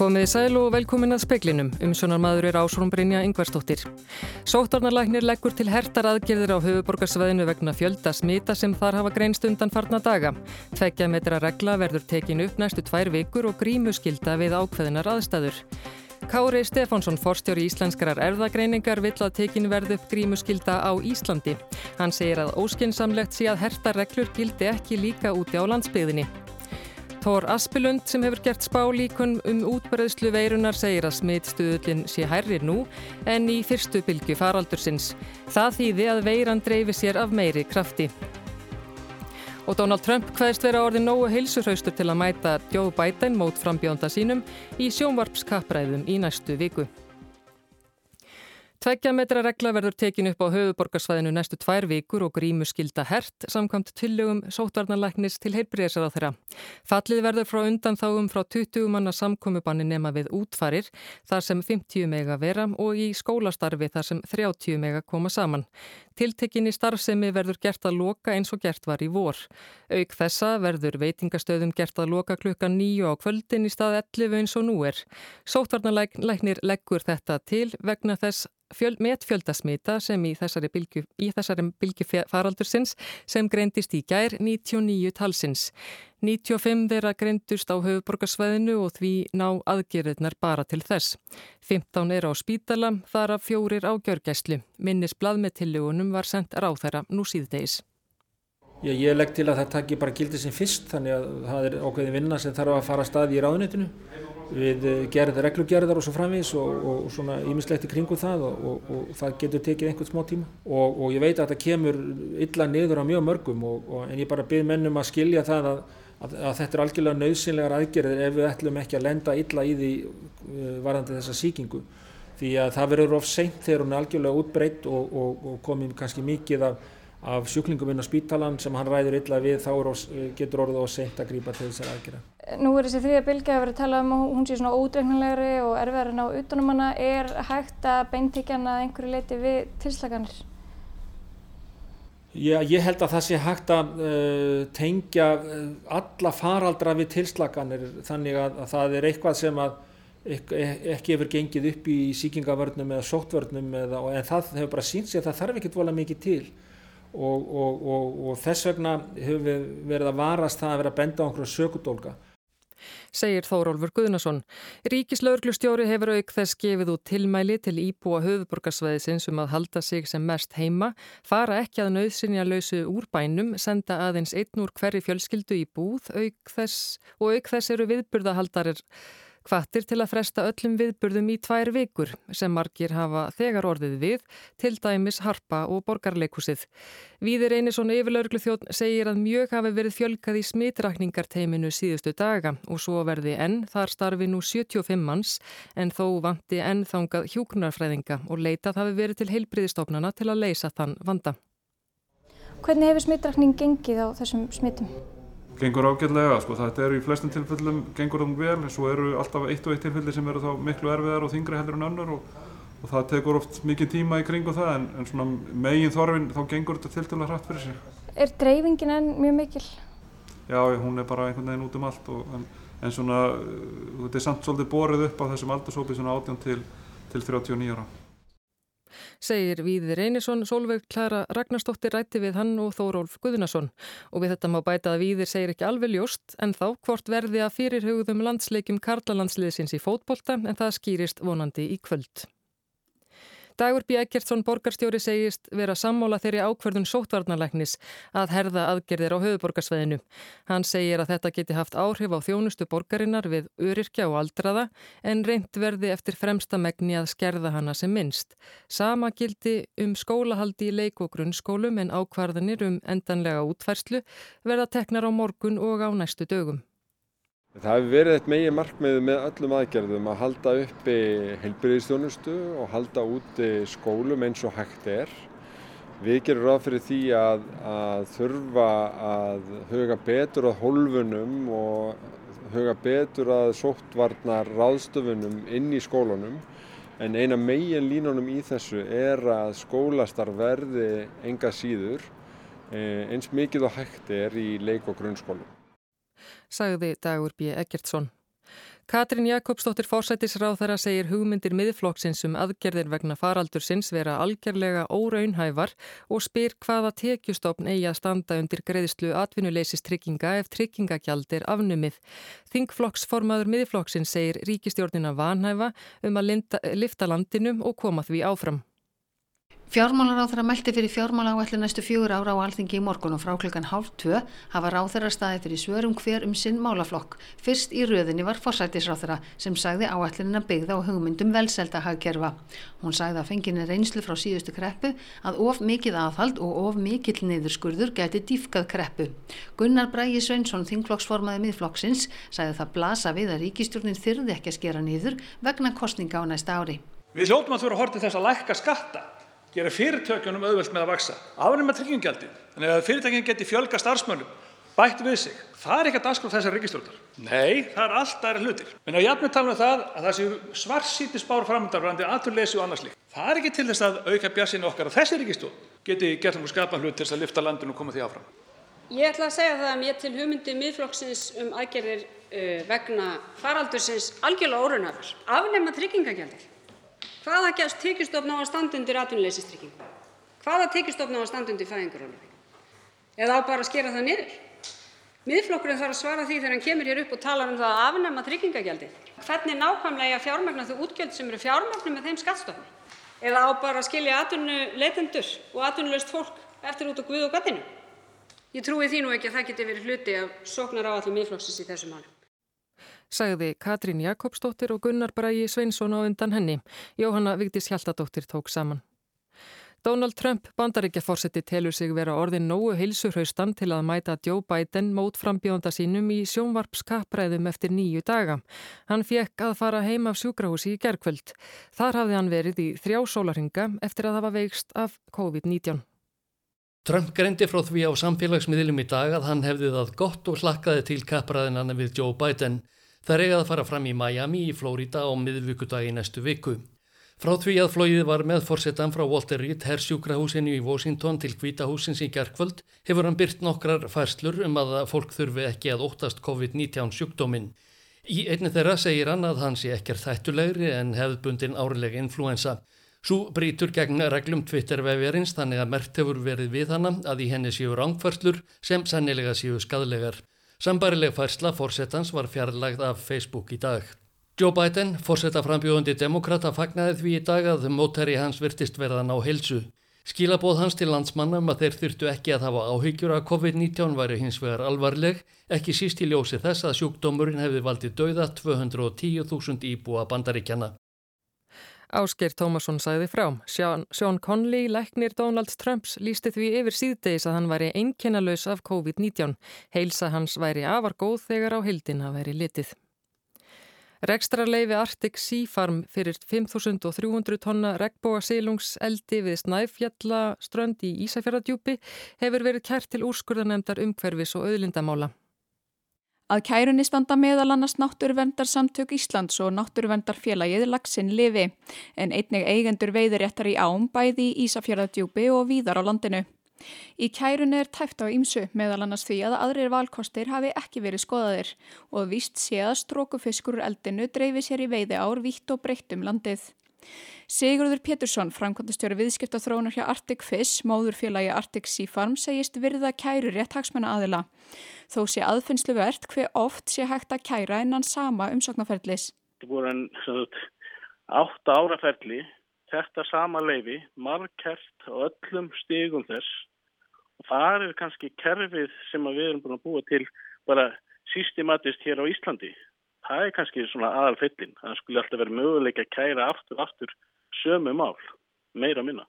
Komiði sæl og velkomin að speklinum. Umsjónarmadur er Ásrún Brynja Yngvarstóttir. Sóttarnarlæknir leggur til hertar aðgerðir á höfuborgarsvæðinu vegna fjölda smita sem þar hafa greinst undan farna daga. Tveggja metra regla verður tekin upp næstu tvær vikur og grímuskylda við ákveðinar aðstæður. Kári Stefánsson, forstjóri íslenskarar erðagreiningar, vill að tekin verð upp grímuskylda á Íslandi. Hann segir að óskinsamlegt sé að herta reglur gildi ekki líka úti á landsbyðinni. Tór Aspilund sem hefur gert spálíkun um útbreðslu veirunar segir að smittstuðullin sé hærri nú en í fyrstu bylgu faraldursins. Það þýði að veiran dreifi sér af meiri krafti. Og Donald Trump hvaðist vera orðin nógu heilsuhraustur til að mæta Joe Biden mót frambjónda sínum í sjónvarpskappræðum í næstu viku. Tveggja metra regla verður tekin upp á höfuborgarsvæðinu næstu tvær vikur og grímu skilda hert samkvæmt tillögum sótvarnarlæknis til heilbriðisar á þeirra. Fallið verður frá undan þáum frá 20 manna samkomiðbanni nema við útfarir þar sem 50 mega vera og í skólastarfi þar sem 30 mega koma saman. Tiltekinni starfsemi verður gert að loka eins og gert var í vor. Auk þessa verður veitingastöðum gert að loka klukka nýju á kvöldin í stað 11 eins og nú er. Sótvarnarlæknir leggur þetta til vegna þess fjöld, metfjöldasmita sem í þessari bylgu, í þessari bylgu faraldursins sem greindist í gær 99 talsins. 95 þeirra greindust á höfuborgarsvæðinu og því ná aðgerðirnar bara til þess. 15 er á spítala, þar af fjórir á gjörgæslu. Minnis tillegunum var sendt ráð þeirra nú síðdeis. Já, ég legg til að það takki bara gildið sem fyrst þannig að það er ákveðin vinna sem þarf að fara að staði í ráðunitinu við gerðum reglugerðar og svo framvís og, og svona ímislegt í kringu það og, og, og það getur tekið einhvern smá tíma. Og ég veit að það kemur illa niður á mjög mörgum en ég bara byrð mennum að skilja það að, að, að þetta er algjörlega nöðsynlegar aðgerðir ef við ætlum ekki að lenda illa í því uh, varðandi þessa síkingu því að það verður of seint þegar hún er algjörlega útbreytt og komið kannski mikið af af sjúklingum inn á spítalan sem hann ræður illa við þá ós, getur orðið á seint að grípa til þessar aðgerða. Nú er þessi þriðja bylgi að vera að tala um að hún sé svona ódreiknulegri og erfiðar en á utanum hana. Er hægt að beintíkja hana einhverju leiti við tilslaganir? Já, ég held að það sé hægt að uh, tengja uh, alla faraldra við tilslaganir þannig að, að það er eitthvað sem að ekki, ekki hefur gengið upp í síkingavörnum eða sóttvörnum eða, en það hefur bara sínt sig að það þarf ekki volað mikið til og, og, og, og þess vegna hefur við verið að varast það að vera að benda á einhverju sökudólka. Segir Þórólfur Guðnason. Ríkislauglustjóri hefur auk þess gefið út tilmæli til íbúa höfuborgarsvæðisins um að halda sig sem mest heima, fara ekki að nöðsynja lausu úr bænum, senda aðeins einn úr hverju fjölskyldu í búð auk þess, og auk þess eru viðburðahaldarir Hvattir til að fresta öllum viðburðum í tvær vikur sem margir hafa þegar orðið við, til dæmis Harpa og Borgarleikusið. Víðir Einarsson yfirlaurglu þjótt segir að mjög hafi verið fjölkað í smitrakningarteiminu síðustu daga og svo verði enn þar starfi nú 75 manns en þó vanti enn þangað hjúknarfræðinga og leitað hafi verið til heilbriðistofnana til að leysa þann vanda. Hvernig hefur smitrakning gengið á þessum smitum? Gengur ágætlega, sko, þetta eru í flestum tilfellum gengur það vel, svo eru alltaf eitt og eitt tilfelli sem eru þá miklu erfiðar og þingri heldur en önnur og, og það tekur oft mikið tíma í kringu það en, en svona megin þorfin þá gengur þetta til til að hratt fyrir sig. Er dreifingin enn mjög mikil? Já, hún er bara einhvern veginn út um allt og, en, en svona þetta er samt svolítið borið upp á þessum aldursópi svona 18 til, til 39 ára segir Víðir Einarsson, Solveig Klara Ragnarstóttir rætti við hann og Þórólf Guðnason og við þetta má bæta að Víðir segir ekki alveg ljóst en þá hvort verði að fyrirhugðum landsleikum Karlalandsliðsins í fótbolta en það skýrist vonandi í kvöld. Dagur B. Ekkertsson borgarstjóri segist vera sammála þeirri ákverðun sótvarnarlæknis að herða aðgerðir á höfuborgarsveðinu. Hann segir að þetta geti haft áhrif á þjónustu borgarinnar við öryrkja og aldraða en reynd verði eftir fremsta megni að skerða hana sem minnst. Sama gildi um skólahaldi í leik og grunnskólum en ákvarðanir um endanlega útfærslu verða teknar á morgun og á næstu dögum. Það hefur verið eitt megin markmið með öllum aðgerðum að halda uppi heilbyrðistjónustu og halda úti skólum eins og hægt er. Við gerum ráð fyrir því að, að þurfa að huga betur að hólfunum og huga betur að sóttvarnar ráðstöfunum inn í skólunum en eina megin línunum í þessu er að skólastar verði enga síður eh, eins mikið og hægt er í leik- og grunnskólum sagði Dagur B. Eggertsson. Katrin Jakobsdóttir fórsættisráð þeirra segir hugmyndir miðflokksins um aðgerðir vegna faraldursins vera algjörlega óraunhævar og spyr hvaða tekjustofn eigi að standa undir greiðslu atvinnuleisis-trygginga ef tryggingagjald er afnumið. Þingflokksformaður miðflokksins segir ríkistjórnina vanhæfa um að lifta landinu og koma því áfram. Fjármálaráþara mælti fyrir fjármálaáallu næstu fjögur ára á alþingi í morgun og frá klukkan hálf tvö hafa ráþara staði fyrir svörum hver um sinn málaflokk. Fyrst í röðinni var forsætisráþara sem sagði áallunina byggða á hugmyndum velselda hagkerfa. Hún sagði að fenginni reynslu frá síðustu kreppu að of mikið aðhald og of mikill niðurskurður gæti dýfkað kreppu. Gunnar Brægi Sveinsson, þingflokksformaði miðflokksins, sagði það blasa við að ríkistjórnin þyrði ekki að skera niður vegna kostninga á næsta ári. Við hljóttum að þurfa að horta þess að lækka skatta gera fyrirtökjunum auðvelt með að vaksa, afnema tryggingjaldið, þannig að fyrirtækinn geti fjölga starfsmönnum, bætt við sig. Það er ekki að dasgráð þessar ríkistjórnar. Nei, það er allt aðra hlutir. En á jafnveg talum við það að það séu svarsýti spár framöndar varandi aturleysi og annars líkt. Það er ekki til þess að auka bjassinni okkar að þessi ríkistjórn geti gert um að skapa hlut til þess að lifta landinu og koma því áfram. Ég ætla að segja það að mér til hugmyndi miðflokksins um aðgerðir uh, vegna faraldursins algjörlega órunafur. Afnema tryggingagjaldið. Hvaða tekjustofn á að standa undir atvinnuleysistryggingu? Hvaða tekjustofn á að standa undir fæðingarorlofi? Eða á bara að skera það niður? Miðflokkurinn þarf að svara því þegar hann kemur hér upp og talar um það að afnema tryggingagjaldið. Hvernig nákvæmlega að fjármagna þau útgjöld sem eru fjármagnu með þeim skattstofni? Eða á bara að skilja atvinnuleitendur og atvinnulaust fólk eftir út á Guð og gattinu? Ég trúi því nú ekki að það geti verið hluti af sóknar áallum miðflokksins í þessu máli sagði Katrín Jakobsdóttir og Gunnar Brægi Sveinsson á undan henni. Jóhanna Vigdís Hjaltadóttir tók saman. Donald Trump, bandaríkjaforsetti, telur sig vera orðin nógu heilsuhraustan til að mæta Joe Biden mót frambjónda sínum í sjónvarpskappræðum eftir nýju daga. Hann fekk að fara heim af sjúkrahúsi í gerkvöld. Þar hafði hann verið í þrjá sólarhinga eftir að var veikst af COVID-19. Trump greindi frá því á samfélagsmiðlum í dag að hann hefði það gott og hlakkaði til kappræðinanna við Joe Biden. Það er eigað að fara fram í Miami í Flórida á miðvíkudagi næstu viku. Frá því að flóið var með fórsetan frá Walter Reed hersjúkrahúsinu í Washington til Hvítahúsins í gerkvöld hefur hann byrt nokkrar færslur um að fólk þurfi ekki að óttast COVID-19 sjúkdóminn. Í einni þeirra segir hann að hann sé ekkert þættulegri en hefðbundin árlega influensa. Svo brítur gegn reglum Twitter-vefjarins þannig að mert hefur verið við hana að í henni séu rángfærslur sem sannilega séu skadlegar. Sambarileg færsla fórsetans var fjarlagð af Facebook í dag. Joe Biden, fórsetaframbjóðandi demokrata, fagnaði því í dag að mótæri hans virtist verðan á heilsu. Skilabóð hans til landsmannum að þeir þurftu ekki að hafa áhyggjur að COVID-19 væri hins vegar alvarleg, ekki síst í ljósi þess að sjúkdómurinn hefði valdið dauða 210.000 íbúa bandaríkjana. Ásker Tómasson sæði frá. Sean, Conley, læknir Donald Trumps, lísti því yfir síðdeis að hann væri einkennalös af COVID-19. Heilsa hans væri afar góð þegar á hildina væri litið. Rekstrarleifi Arctic Sea Farm fyrir 5.300 tonna regnbóa sílungs eldi við Snæfjalla strönd í Ísafjörðardjúpi hefur verið kært til úrskurðanemdar umhverfis og auðlindamála. Að kærunni standa meðal annars Náttúruvendarsamtök Íslands og Náttúruvendarfélagið Lagsinn lifi, en einnig eigendur veiðuréttar í ám bæði í Ísafjörðardjúpi og víðar á landinu. Í kærunni er tæft á ímsu meðal annars því að aðrir valkostir hafi ekki verið skoðaðir og vist sé að strókufiskur úr eldinu dreifi sér í veiði ár vitt og breytt um landið. Sigurður Pétursson, framkvæmdastjóri viðskipta þróunar hjá Arctic Fish, móðurfélagi Arctic Sea Farm, segist virða kæru rétt hagsmenna aðila. Þó sé aðfinnslu verðt hver oft sé hægt að kæra innan sama umsóknarferðlis. Þetta voru en átta áraferðli, þetta sama leifi, margkert á öllum stigum þess. Og það er kannski kerfið sem við erum búin að búa til bara systematist hér á Íslandi. Það er kannski svona aðal fyllin það skulle alltaf vera möguleik að kæra aftur aftur sömu mál, meira minna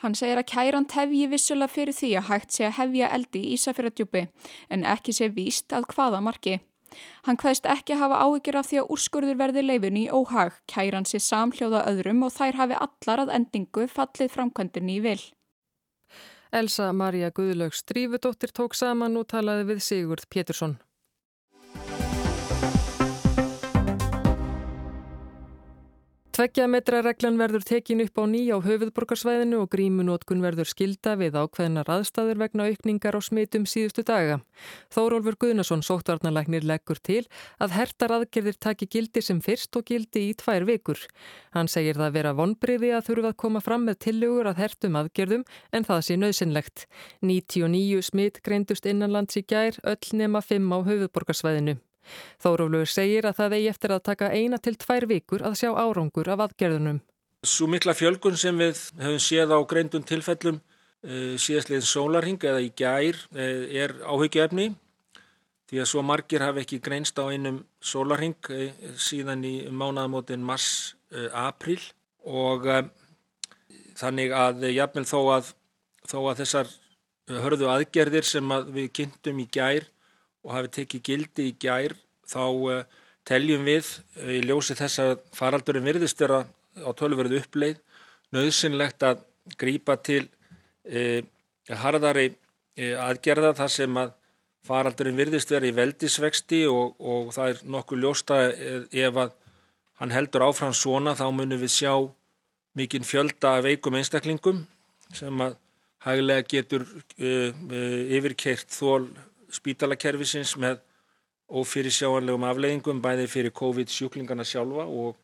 Hann segir að kæran tefji vissulega fyrir því að hægt sé að hefja eldi í Ísafjörðardjúpi en ekki sé víst að hvaða marki. Hann hvaðist ekki hafa áhyggjur af því að úrskurður verði leifin í óhag, kæran sé samhljóða öðrum og þær hafi allar að endingu fallið framkvæmdunni í vil. Elsa Maria Guðlaugs Drífudóttir tók saman og talaði við Sigurd Pétursson. Tveggja metra reglan verður tekin upp á ný á höfuðborgarsvæðinu og grímunótkun verður skilda við ákveðnar aðstæður vegna aukningar á smitum síðustu daga. Þórólfur Guðnason, sóttvarnalæknir, leggur til að hertar aðgerðir taki gildi sem fyrst og gildi í tvær vikur. Hann segir það vera vonbriði að þurfa að koma fram með tillegur að hertum aðgerðum en það sé nöðsynlegt. 99 smit greindust innanlands í gær, öll nema 5 á höfuðborgarsvæðinu. Þórólur segir að það eigi eftir að taka eina til tvær vikur að sjá árangur af aðgerðunum. Svo mikla fjölgun sem við hefum séð á greindun tilfellum uh, síðastliðin sólarhing eða í gær uh, er áhyggjaefni því að svo margir hafi ekki greinst á einum sólarhing uh, síðan í mánaðamótin mars-april og þannig að jafnvel þó að, þó að þessar hörðu aðgerðir sem að við kynntum í gær og hafi tekið gildi í gær þá uh, teljum við uh, í ljósi þess að faraldurinn virðist vera á tölverðu uppleið nöðsynlegt að grýpa til uh, harðari aðgerða þar sem að faraldurinn virðist vera í veldisvexti og, og það er nokkuð ljósta ef að hann heldur áfram svona þá munum við sjá mikinn fjölda veikum einstaklingum sem að hæglega getur yfirkeirt þól spítalakerfisins með ófyrir sjáanlegum afleggingum bæði fyrir COVID sjúklingarna sjálfa og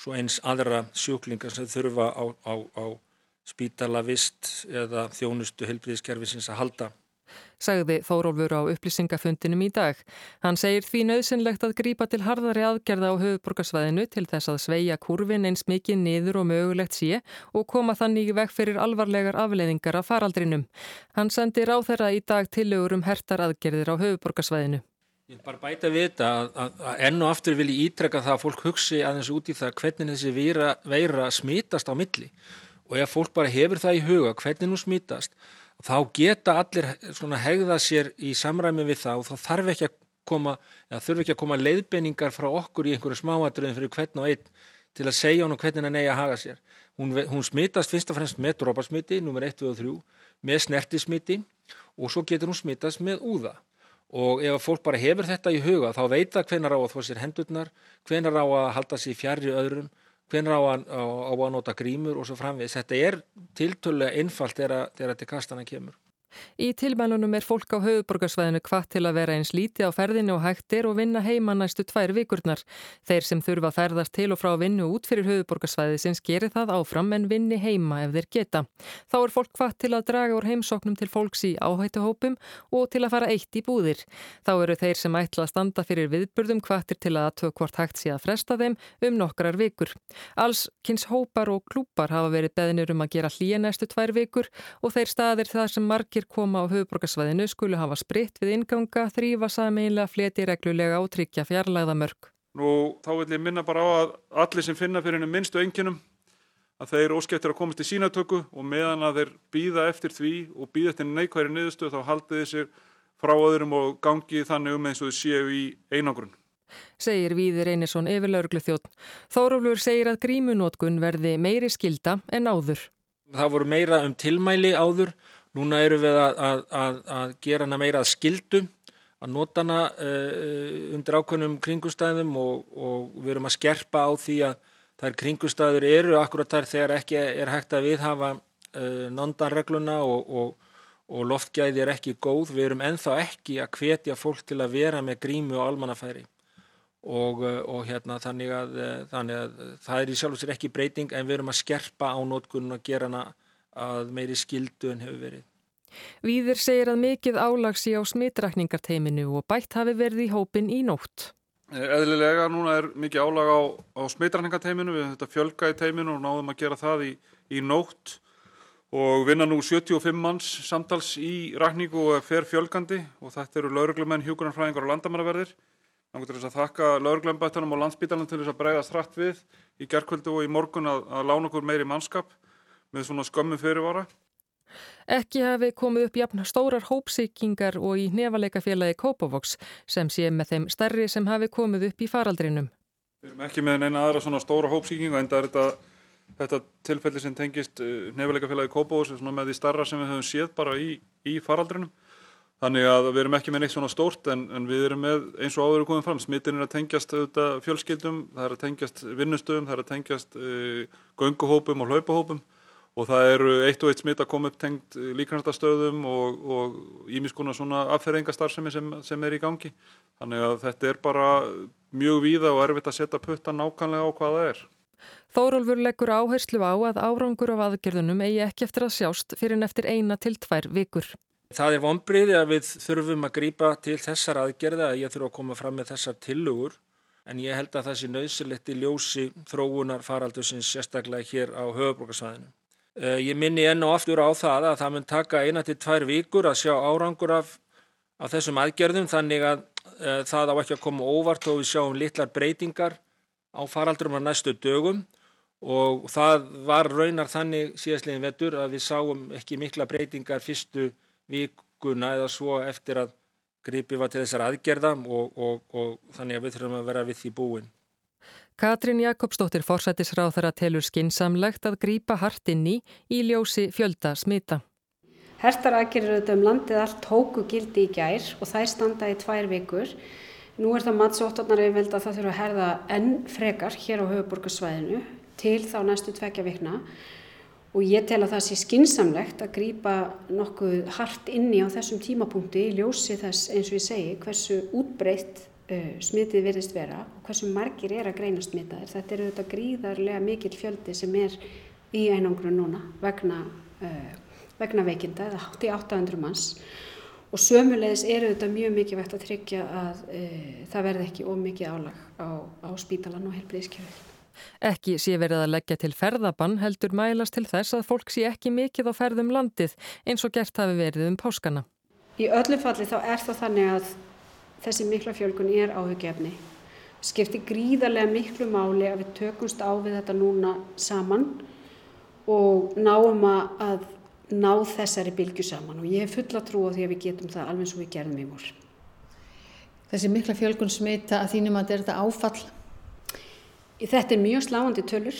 svo eins aðra sjúklingar sem þurfa á, á, á spítalavist eða þjónustu helbriðiskerfisins að halda. Sagði Þórólfur á upplýsingafundinum í dag. Hann segir því nöðsynlegt að grípa til harðari aðgerða á höfuborgarsvæðinu til þess að sveia kurvin eins mikið niður og mögulegt sé og koma þannig veg fyrir alvarlegar afleiðingar af faraldrinum. Hann sendi ráð þeirra í dag tilögur um hertar aðgerðir á höfuborgarsvæðinu. Ég vil bara bæta við þetta að, að, að enn og aftur vil ég ítrekka það að fólk hugsi aðeins út í það hvernig þessi veira, veira smítast á milli og ef fólk bara hefur það í huga hvernig nú smítast þá geta allir svona hegða sér í samræmi við það og þá þarf ekki að koma, eða þurfi ekki að koma leiðbenningar frá okkur í einhverju smáatriðin fyrir hvern og einn til að segja hann hvernig hann eigi að haga sér. Hún, hún smittast fyrst og fremst með dróparsmiti, nummer 1, 2 og 3, með snertismiti og svo getur hún smittast með úða. Og ef fólk bara hefur þetta í huga þá veit það hvenar á að þó sér hendurnar, hvenar á að halda sér fjærri öðrum, hvenar á á, á að nota grímur og svo framvegis. Þetta er tiltölulega einfalt þegar þetta kastana kemur. Í tilmælunum er fólk á höfuborgarsvæðinu hvað til að vera eins líti á ferðinu og hægtir og vinna heima næstu tvær vikurnar. Þeir sem þurfa ferðast til og frá vinnu út fyrir höfuborgarsvæði sinns gerir það áfram en vinni heima ef þeir geta. Þá er fólk hvað til að draga úr heimsóknum til fólks í áhættuhópum og til að fara eitt í búðir. Þá eru þeir sem ætla að standa fyrir viðburðum hvaðtir til að tökvort hægt sé að fresta þeim um nokkrar vikur. Alls kynns hópar og klúpar hafa verið beðnir um að gera hlýja næstu tvær vikur og þeir staðir það sem margir margir koma á höfuborgarsvæðinu skulu hafa spritt við inganga, þrýfa sameiglega, fleti reglulega og tryggja fjarlæða mörg. Nú þá vil ég minna bara á að allir sem finna fyrir hennu minnstu enginum að þeir óskættir að komast til sínatöku og meðan að þeir býða eftir því og býða eftir neikværi niðurstöð þá haldið þeir frá öðrum og gangi þannig um eins og þau séu í einangrun. Segir Víðir Einarsson yfir lauruglu þjótt. Þórólfur segir að grímunótkun verði meiri skilda en áður. Það voru meira um tilmæli áður Núna eru við að, að, að, að gera hana meira að skildu, að nota hana uh, undir ákveðnum kringustæðum og, og við erum að skerpa á því að þær kringustæður eru akkurat þar þegar ekki er hægt að viðhafa uh, nondanregluna og, og, og loftgæði er ekki góð. Við erum enþá ekki að hvetja fólk til að vera með grímu og almannafæri og hérna, þannig, þannig að það er í sjálf og sér ekki breyting en við erum að skerpa á notkunum og gera hana að meiri skildu en hefur verið. Víður segir að mikið álagsi á smitrakningarteiminu og bætt hafi verið í hópin í nótt. Eðlilega, núna er mikið álag á, á smitrakningarteiminu, við höfum þetta fjölga í teiminu og náðum að gera það í, í nótt og vinna nú 75 manns samtals í rakningu og fer fjölgandi og þetta eru lauruglumenn, hjúkurnarfræðingar og landamæraverðir. Náttúrulega til þess að þakka lauruglembættunum og landsbítalinn til þess að breyða strætt við í gerðkvöldu og í morgun að, að lána okkur meiri mannskap með svona skömmu fyrirvara. Ekki hafi komið upp jafn stórar hópsýkingar og í nefaleikafélagi Kópavox sem sé með þeim stærri sem hafi komið upp í faraldrinum. Við erum ekki með neina aðra svona stóra hópsýkingu en það er þetta, þetta tilfelli sem tengist uh, nefaleikafélagi Kópavox með því starra sem við höfum séð bara í, í faraldrinum Þannig að við erum ekki með neitt svona stórt en, en við erum með eins og áður komum fram, smittin er að tengjast auðvitað fjölskyldum, það er að tengjast vinnustöðum, það er að tengjast uh, gönguhópum og hlaupahópum og það eru eitt og eitt smitt að koma upp tengt líknartastöðum og ímiskona svona afferðingastarfsemi sem, sem er í gangi. Þannig að þetta er bara mjög víða og erfitt að setja putta nákvæmlega á hvað það er. Þórólfur leggur áherslu á að árangur af aðgerðunum eigi ekki eftir að sjást fyrir en eftir eina til tvær vikur. Það er vonbriði að við þurfum að grýpa til þessar aðgerða að ég þurfa að koma fram með þessar tillugur en ég held að það sé nöðsilegt í ljósi þróunar faraldusins sérstaklega hér á höfubrókarsvæðinu. Eh, ég minni enn og aftur á það að það mun taka eina til tvær vikur að sjá árangur af, af þessum aðgerðum þannig að e, það á ekki að koma óvart og við sjáum litlar breytingar á faraldurum á næstu dögum og það var raunar þannig síðastlegin vetur að við sáum ekki mikla breytingar fyrstu vikuna eða svo eftir að gripi var til þessar aðgerða og, og, og þannig að við þurfum að vera við því búin. Katrín Jakobsdóttir forsættisráð þar að telur skinsamlegt að grípa hart inn í í ljósi fjölda smita. Hertar aðgerður auðvitað um landið allt tóku gildi í gær og þær standa í tvær vikur. Nú er það mattsóttarnar yfirveld að það þurfa að herða enn frekar hér á höfuborgarsvæðinu til þá næstu tvekja vikna og ég tel að það sé skinsamlegt að grýpa nokkuð hart inni á þessum tímapunkti í ljósi þess eins og ég segi hversu útbreytt uh, smitið verðist vera og hversu margir er að greina smitaðir. Þetta eru þetta gríðarlega mikill fjöldi sem er í einangrun núna vegna, uh, vegna veikinda eða hátt í 800 manns og sömulegis eru þetta mjög mikið vegt að tryggja að uh, það verði ekki ómikið álag á, á spítalan og helbriðskjöfið. Ekki sé verið að leggja til ferðabann heldur mælast til þess að fólk sé ekki mikið á ferðum landið eins og gert hafi verið um páskana. Í öllu falli þá er það þannig að þessi mikla fjölgun er áhugjefni. Skiptir gríðarlega miklu máli að við tökumst á við þetta núna saman og náum að ná þessari bylgu saman og ég hef fulla trú á því að við getum það alveg og við gerum í mór. Þessi mikla fjölgun smita að þínum að þetta áfall Þetta er mjög sláandi tölur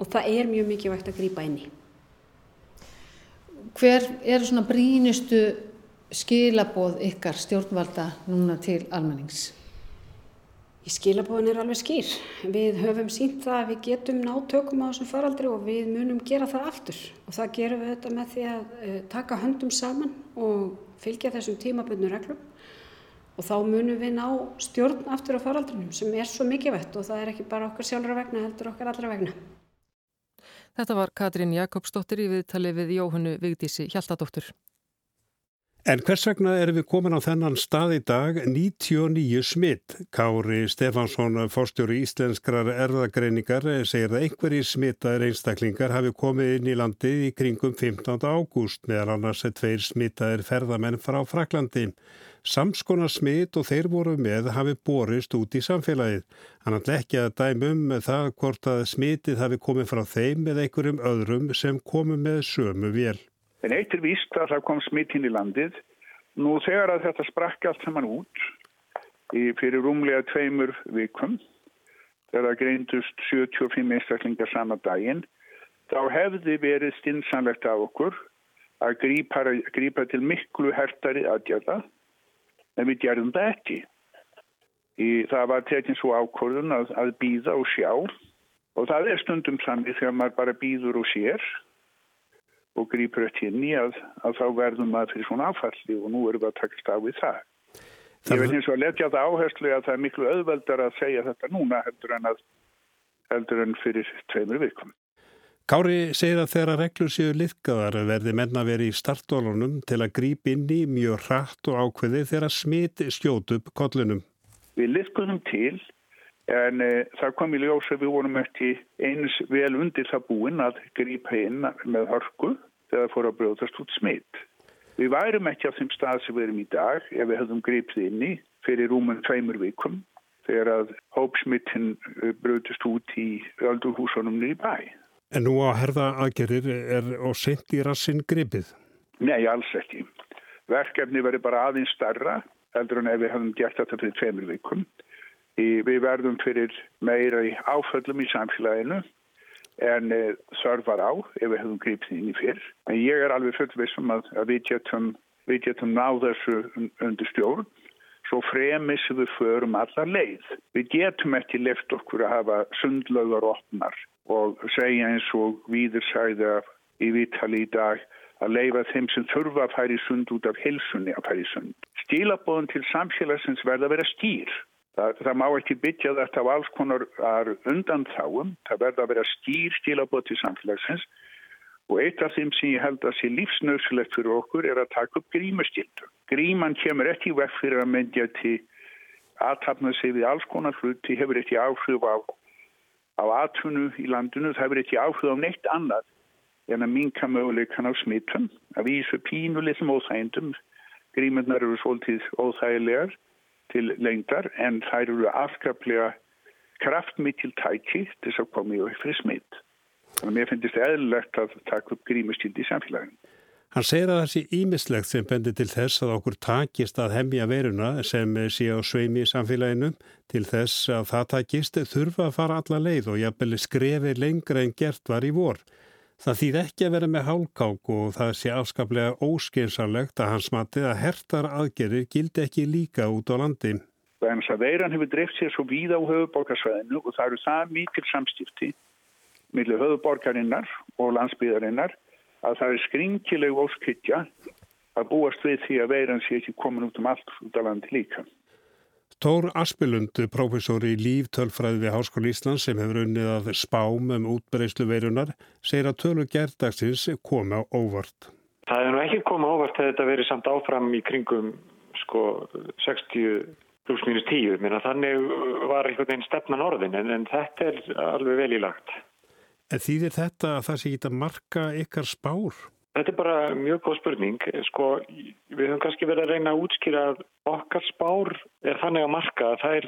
og það er mjög mikið vægt að grýpa inn í. Hver eru svona brínustu skilaboð ykkar stjórnvalda núna til almennings? Í skilabóðin er alveg skýr. Við höfum sínt það að við getum ná tökum á þessum faraldri og við munum gera það aftur. Og það gerum við þetta með því að uh, taka höndum saman og fylgja þessum tímabunnu reglum og þá munum við ná stjórn aftur á faraldrinum sem er svo mikið vett og það er ekki bara okkar sjálfra vegna heldur okkar allra vegna. Þetta var Katrín Jakobsdóttir í viðtali við Jóhannu Vigdísi Hjaltadóttur. En hvers vegna erum við komin á þennan stað í dag 99 smitt? Kári Stefansson, fórstjóri íslenskrar erðagreiningar, segir að einhverjir smittaðir einstaklingar hafi komið inn í landið í kringum 15. ágúst meðal annars er tveir smittaðir ferðamenn frá Fraklandi. Samskonar smitt og þeir voru með hafi borist út í samfélagið. Hann ætla ekki að dæmum með það hvort að smittið hafi komið frá þeim eða einhverjum öðrum sem komu með sömu vél. En eitt er víst að það kom smittinn í landið. Nú þegar að þetta sprakki allt saman út í fyrir rúmlega tveimur vikum, þegar það greindust 75 einstaklingar sama daginn, þá hefði verið stinsanlegt af okkur að grípa, grípa til miklu hertari aðgjörða en við gerðum það ekki. Í, það var tekinn svo ákvörðun að, að býða og sjá og það er stundum sannir þegar maður bara býður og sér og grýpur öll inn í að, að þá verðum maður fyrir svona áfalli og nú erum við að takast á við það. það Ég vil eins og letja það áherslu að það er miklu auðveldar að segja þetta núna heldur en, að, heldur en fyrir tveimur vikum. Kári segir að þeirra reglur séu liðgaðar verði menna verið í startólunum til að gríp inn í mjög hratt og ákveði þegar smit skjótu upp kollunum. Við liðguðum til en e, það kom í ljós að við vorum eftir eins vel undir það búin að grípa inn með hörku þegar það fór að brjóðast út smit. Við værum ekki á þeim stað sem við erum í dag ef við höfum grípið inn í fyrir rúmum tveimur vikum þegar að hópsmittin e, brjóðast út í öldurhúsunum nýri bæ. En nú á herða aðgerir er og sent í rassin gripið? Nei, alls ekki. Verkefni verður bara aðeins starra heldur en ef við hefum gert þetta fyrir tveimur vikum. Við verðum fyrir meira í áföllum í samfélaginu en e, þörfar á ef við hefum gripið inn í fyrr. En ég er alveg fullvissum að, að við getum getum náð þessu undir stjórn svo fremis við förum allar leið. Við getum ekki left okkur að hafa sundlögar opnar og segja eins og viður sæði í Vítali í dag að leifa þeim sem þurfa að færi sund út af helsunni að færi sund. Stílabóðin til samfélagsins verða að vera skýr. Það, það má ekki byggja þetta á alls konar undanþáum. Það verða að vera skýr stílabóð til samfélagsins Og eitt af þeim sem ég held að sé lífsnöðsulegt fyrir okkur er að taka upp grímustildu. Gríman kemur ekki vekk fyrir að myndja til aðtapna sig við alls konar hluti, hefur ekki áhrif á, á atvinnu í landinu, það hefur ekki áhrif á neitt annað en að minka möguleikan á smittum, að vísu pínulitum óþægindum. Grímundar eru svolítið óþægilegar til lengdar en þær eru afskaplega kraftmikil tæki til þess að koma í auðvitað smitt. Þannig að mér finnst þetta eðlilegt að taka upp grímuskildi í samfélaginu. Hann segir að það sé ímislegt sem bendir til þess að okkur takist að hemmja veruna sem sé á sveimi í samfélaginu. Til þess að það takist þurfa að fara alla leið og jafnvel skrefi lengra en gert var í vor. Það þýð ekki að vera með hálkák og það sé afskaplega óskeinsanlegt að hans matið að hertar aðgerir gildi ekki líka út á landi. Þannig að veiran hefur dreift sér svo víða á höfuborgarsvæðinu og það eru það mikil samstifti millir höfuborgarinnar og landsbyðarinnar að það er skringileg óskhyggja að búast við því að veiran sé ekki komin út um allt út af landi líka. Tór Aspilund, professor í líftölfræði við Háskóli Íslands sem hefur unnið að spám um útbereyslu veirunar, segir að tölu gerðdagsins koma óvart. Það er nú ekki koma óvart að þetta veri samt áfram í kringum sko 60 pluss mínus 10, Minna, þannig var einhvern veginn stefnan orðin en, en þetta er alveg vel í lagt. En þýðir þetta að það sé að marka ykkar spár? Þetta er bara mjög góð spurning. Sko, við höfum kannski verið að reyna að útskýra að okkar spár er þannig að marka. Það er,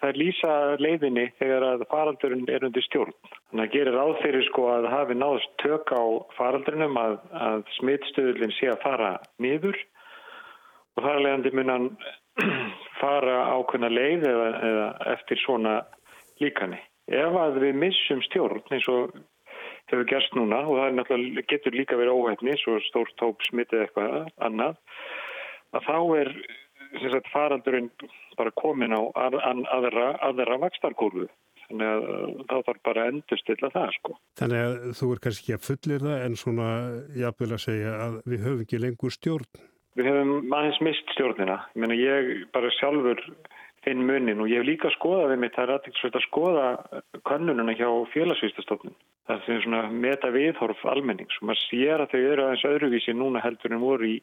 það er lýsa leiðinni þegar að faraldurinn er undir stjórn. Þannig að gerir áþyrir sko að hafi náðast tök á faraldurinnum að, að smittstöðulinn sé að fara niður og þar leiðandi mun hann fara ákveðna leið eða, eða eftir svona líkani ef að við missum stjórn eins og hefur gerst núna og það náttúrulega getur líka verið óhefni svo stórt tóp smittið eitthvað annað að þá er sagt, faraldurinn bara komin á aðra, aðra vakstarkólu þannig að þá þarf bara að endurstilla það sko. Þannig að þú er kannski ekki að fullir það en svona jáfnvel að segja að við höfum ekki lengur stjórn. Við höfum aðeins mist stjórnina. Ég, meina, ég bara sjálfur finn munin og ég hef líka skoðað við mitt, það er aðtækksvægt að skoða kannununa hjá félagsvístastofnun. Það er svona meta viðhorf almennings. Og maður sér að þau eru aðeins öðruvísi núna heldur en voru í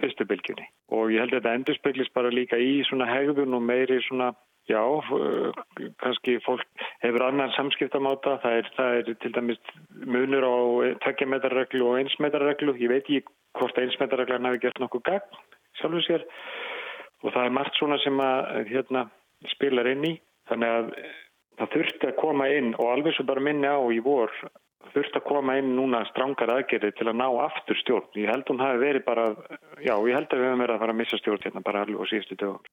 fyrstubilgjunni og ég held að þetta endurspeglis bara líka í svona hegðun og meiri svona, já, kannski fólk hefur annan samskiptamáta, það er, það er til dæmis munur á tveggjametarreglu og einsmetarreglu, ég veit ekki hvort einsmetarreglan hafi gert nokkuð gagn sjálfur sér. Og það er margt svona sem að hérna, spilar inn í. Þannig að það þurfti að koma inn og alveg svo bara minni á í vor þurfti að koma inn núna strángar aðgerði til að ná aftur stjórn. Ég held hún hafi verið bara, já ég held að við höfum verið að fara að missa stjórn hérna bara alveg á síðustu dögum.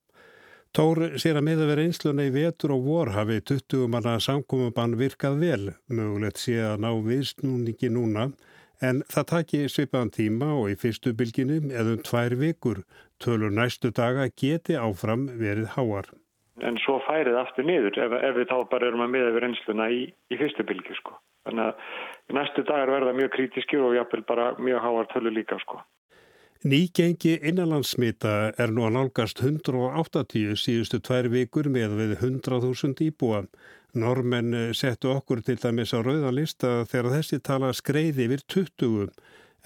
Tór sér að með að vera einsluna í vetur og vor hafi 20 manna samkomabann virkað vel, mögulegt sé að ná viðsnúningi núna en það taki svipaðan tíma og í fyrstu bylginu eða um tvær vikur tölur næstu daga geti áfram verið háar. En svo færið aftur niður ef, ef við þá bara erum að miða við reynsluna í, í fyrstu bylgu sko. Þannig að næstu dagar verða mjög krítiski og jápil bara mjög háar tölur líka sko. Nýgengi innanlandsmita er nú að nálgast 180 síðustu tvær vikur með við 100.000 íbúa. Normenn settu okkur til dæmis á rauðanlista þegar þessi tala skreiði yfir 20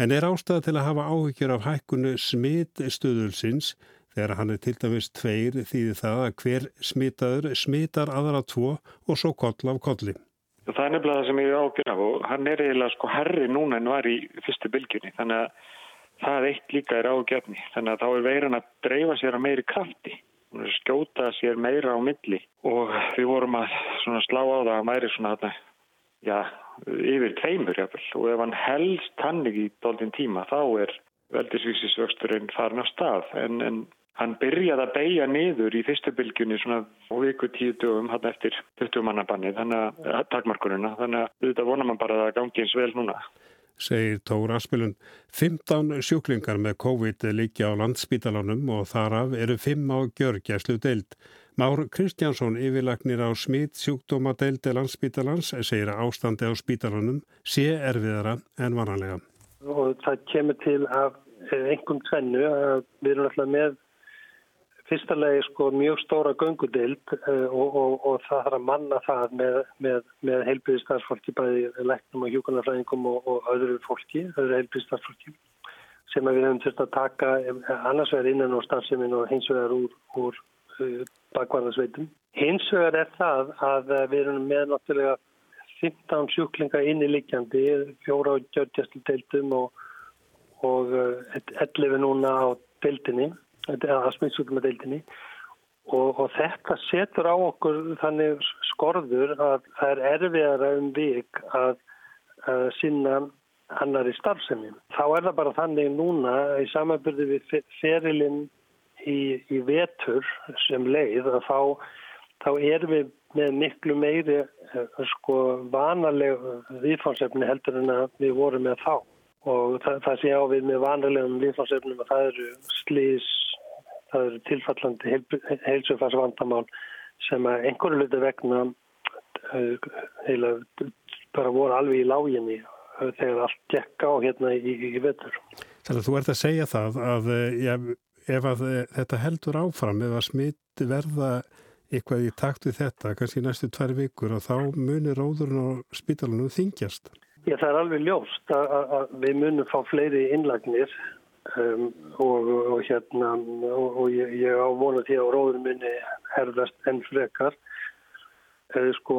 en er ástæða til að hafa áhyggjur af hækkunu smittstöðulsins þegar hann er til dæmis tveir þýði það að hver smitaður smitar aðra tvo og svo koll af kolli. Það er nefnilega það sem ég ágjur af og hann er eiginlega sko herri núna en var í fyrstu bylgjunni þannig að það eitt líka er ágjörni þannig að þá er veiran að dreifa sér að meiri krafti. Skjóta sér meira á milli. Og við vorum að slá á það að mæri svona þarna já, yfir tveimur jáfnvel og ef hann helst tannig í doldin tíma þá er veldisvísisvöxturinn farin á stað. En, en hann byrjaði að beigja niður í fyrstu bylgjunni svona viku tíu dögum hann eftir 20 mannabanni þannig að takmarkununa þannig að þetta vonar mann bara að gangi eins vel núna. segir Tór Aspilund. 15 sjúklingar með COVID líkja á landspítalanum og þaraf eru 5 á gjörgjæslu deild. Már Kristjánsson yfirlagnir á smitt sjúkdóma deildi landspítalans segir að ástandi á spítalanum sé erfiðara en vanalega. Og það kemur til af einhverjum tvennu að við erum alltaf með fyrsta legi sko mjög stóra göngudild uh, og, og, og það þarf að manna það með, með, með heilbyrðistarfsfólki bæði læknum og hjókunarfræðingum og, og öðru fólki, öðru heilbyrðistarfsfólki sem við höfum þurft að taka eh, annars vegar innan á starfseminn og hins vegar úr, úr uh, bakvarðarsveitum. Hins vegar er það að við erum með náttúrulega 15 sjúklinga inn í likjandi, fjóra á gjörgjastlu deildum og 11 núna á deildinni að smittsútumadeildinni og, og þetta setur á okkur þannig skorður að það er erfiðara um vik að, að sinna annari starfsemi. Þá er það bara þannig núna í samanbyrði við ferilinn í, í vetur sem leið að þá, þá erum við með miklu meiri eh, sko vanaleg viðfánsefni heldur en að við vorum með þá og það, það sé á við með vanalegum viðfánsefnum að það eru slís það eru tilfallandi heilsufarsvandamál sem að einhverju luti vegna heila, bara voru alveg í láginni uh, þegar allt gekk á hérna í, í. Þannig að þú ert að segja það að ja, ef að þetta heldur áfram, ef að smitt verða eitthvað í takt við þetta, kannski næstu tvær vikur og þá munir róðurinn og spítalunum þingjast. Já, það er alveg ljóst að, að við munum fá fleiri innlagnir Um, og, og hérna og, og ég, ég á vona því að róður minni herðast enn frekar. Eða sko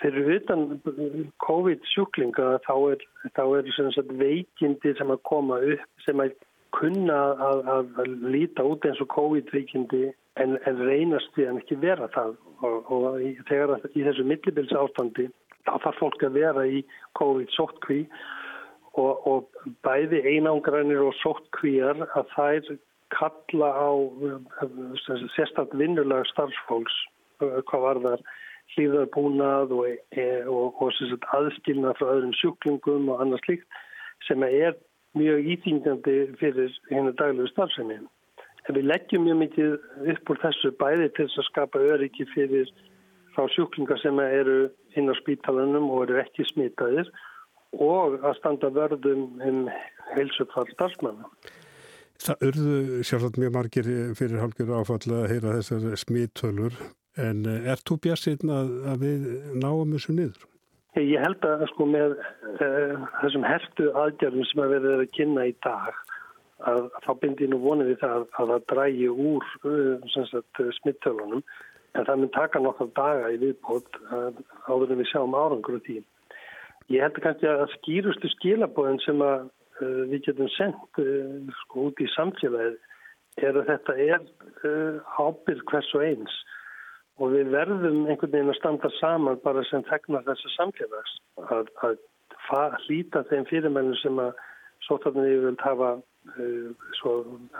fyrir utan COVID sjúklinga þá er, þá er sagt, veikindi sem að koma upp sem að kunna að, að, líta út eins og COVID veikindi en, en reynast því að ekki vera það. Og, og þegar í þessu millibils ástandi þá þarf fólk að vera í COVID sóttkví og, og bæði einangrænir og sóttkvíjar að þær kalla á sérstaklega vinnulega starfsfólks hvað var þar hlýðarbúnað og, e, og, og aðskilnað frá öðrum sjúklingum og annars líkt sem er mjög íþingjandi fyrir hennu daglegu starfsemi. En við leggjum mjög mikið upp úr þessu bæði til þess að skapa öryggi fyrir frá sjúklingar sem eru inn á spítalanum og eru ekki smitaðir og að standa verðum um heilsupfall starfsmanna. Það urðu sjálfsagt mjög margir fyrir hálfur áfall að heyra þessar smítölur en eh, er þú björnsinn að, að við náum þessu niður? Ég held að sko með uh, þessum hertu aðgjörðum sem að við erum að kynna í dag að þá bindir nú vonið við það að það drægi úr uh, smittölunum en það mun taka nokkar daga í viðbót áður en við sjáum árangur og tím. Ég held kannski að skýrustu skilabóðin sem að uh, við getum sendt uh, sko út í samfélagið er að þetta er uh, ábyrg hvers og eins og við verðum einhvern veginn að standa saman bara sem þegnar þessa samfélags að, að hlýta þeim fyrirmælum sem að sótarnir yfir vilt hafa svo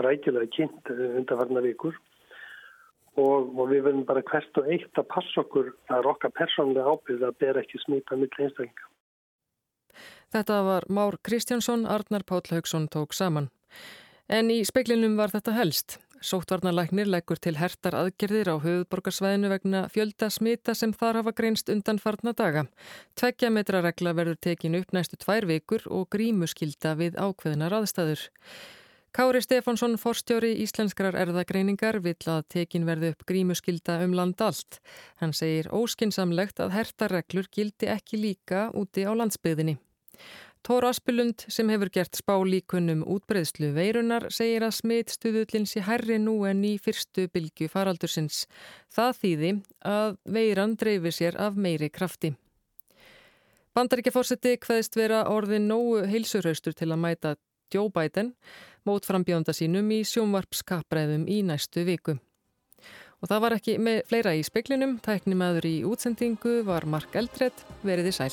rækilega kynnt undanfarnar vikur og, og við verðum bara hvert og eitt að passa okkur að okkar persónlega ábyrð að bera ekki smita mitt einstaklinga. Þetta var Már Kristjánsson, Arnar Páll Haugsson tók saman. En í speiklinum var þetta helst. Sóttvarnalæknir leggur til hertar aðgerðir á höfuborgarsvæðinu vegna fjölda smita sem þar hafa greinst undan farna daga. Tveggja metra regla verður tekin upp næstu tvær vikur og grímuskylda við ákveðnar aðstæður. Kári Stefánsson, forstjóri Íslenskrar erðagreiningar, vill að tekin verði upp grímuskylda um land allt. Hann segir óskinsamlegt að hertarreglur gildi ekki líka úti á landsbyðinni. Tóra Aspilund sem hefur gert spálíkunnum útbreyðslu veirunar segir að smitstuðullin sé herri nú en í fyrstu bylgu faraldursins. Það þýði að veiran dreifir sér af meiri krafti. Bandaríkjaforsetti hvaðist vera orðin nógu heilsurhaustur til að mæta Biden mót frambjónda sínum í sjónvarpskappræðum í næstu viku. Og það var ekki með fleira í speklinum, tæknimaður í útsendingu var Mark Eldred, veriði sæl.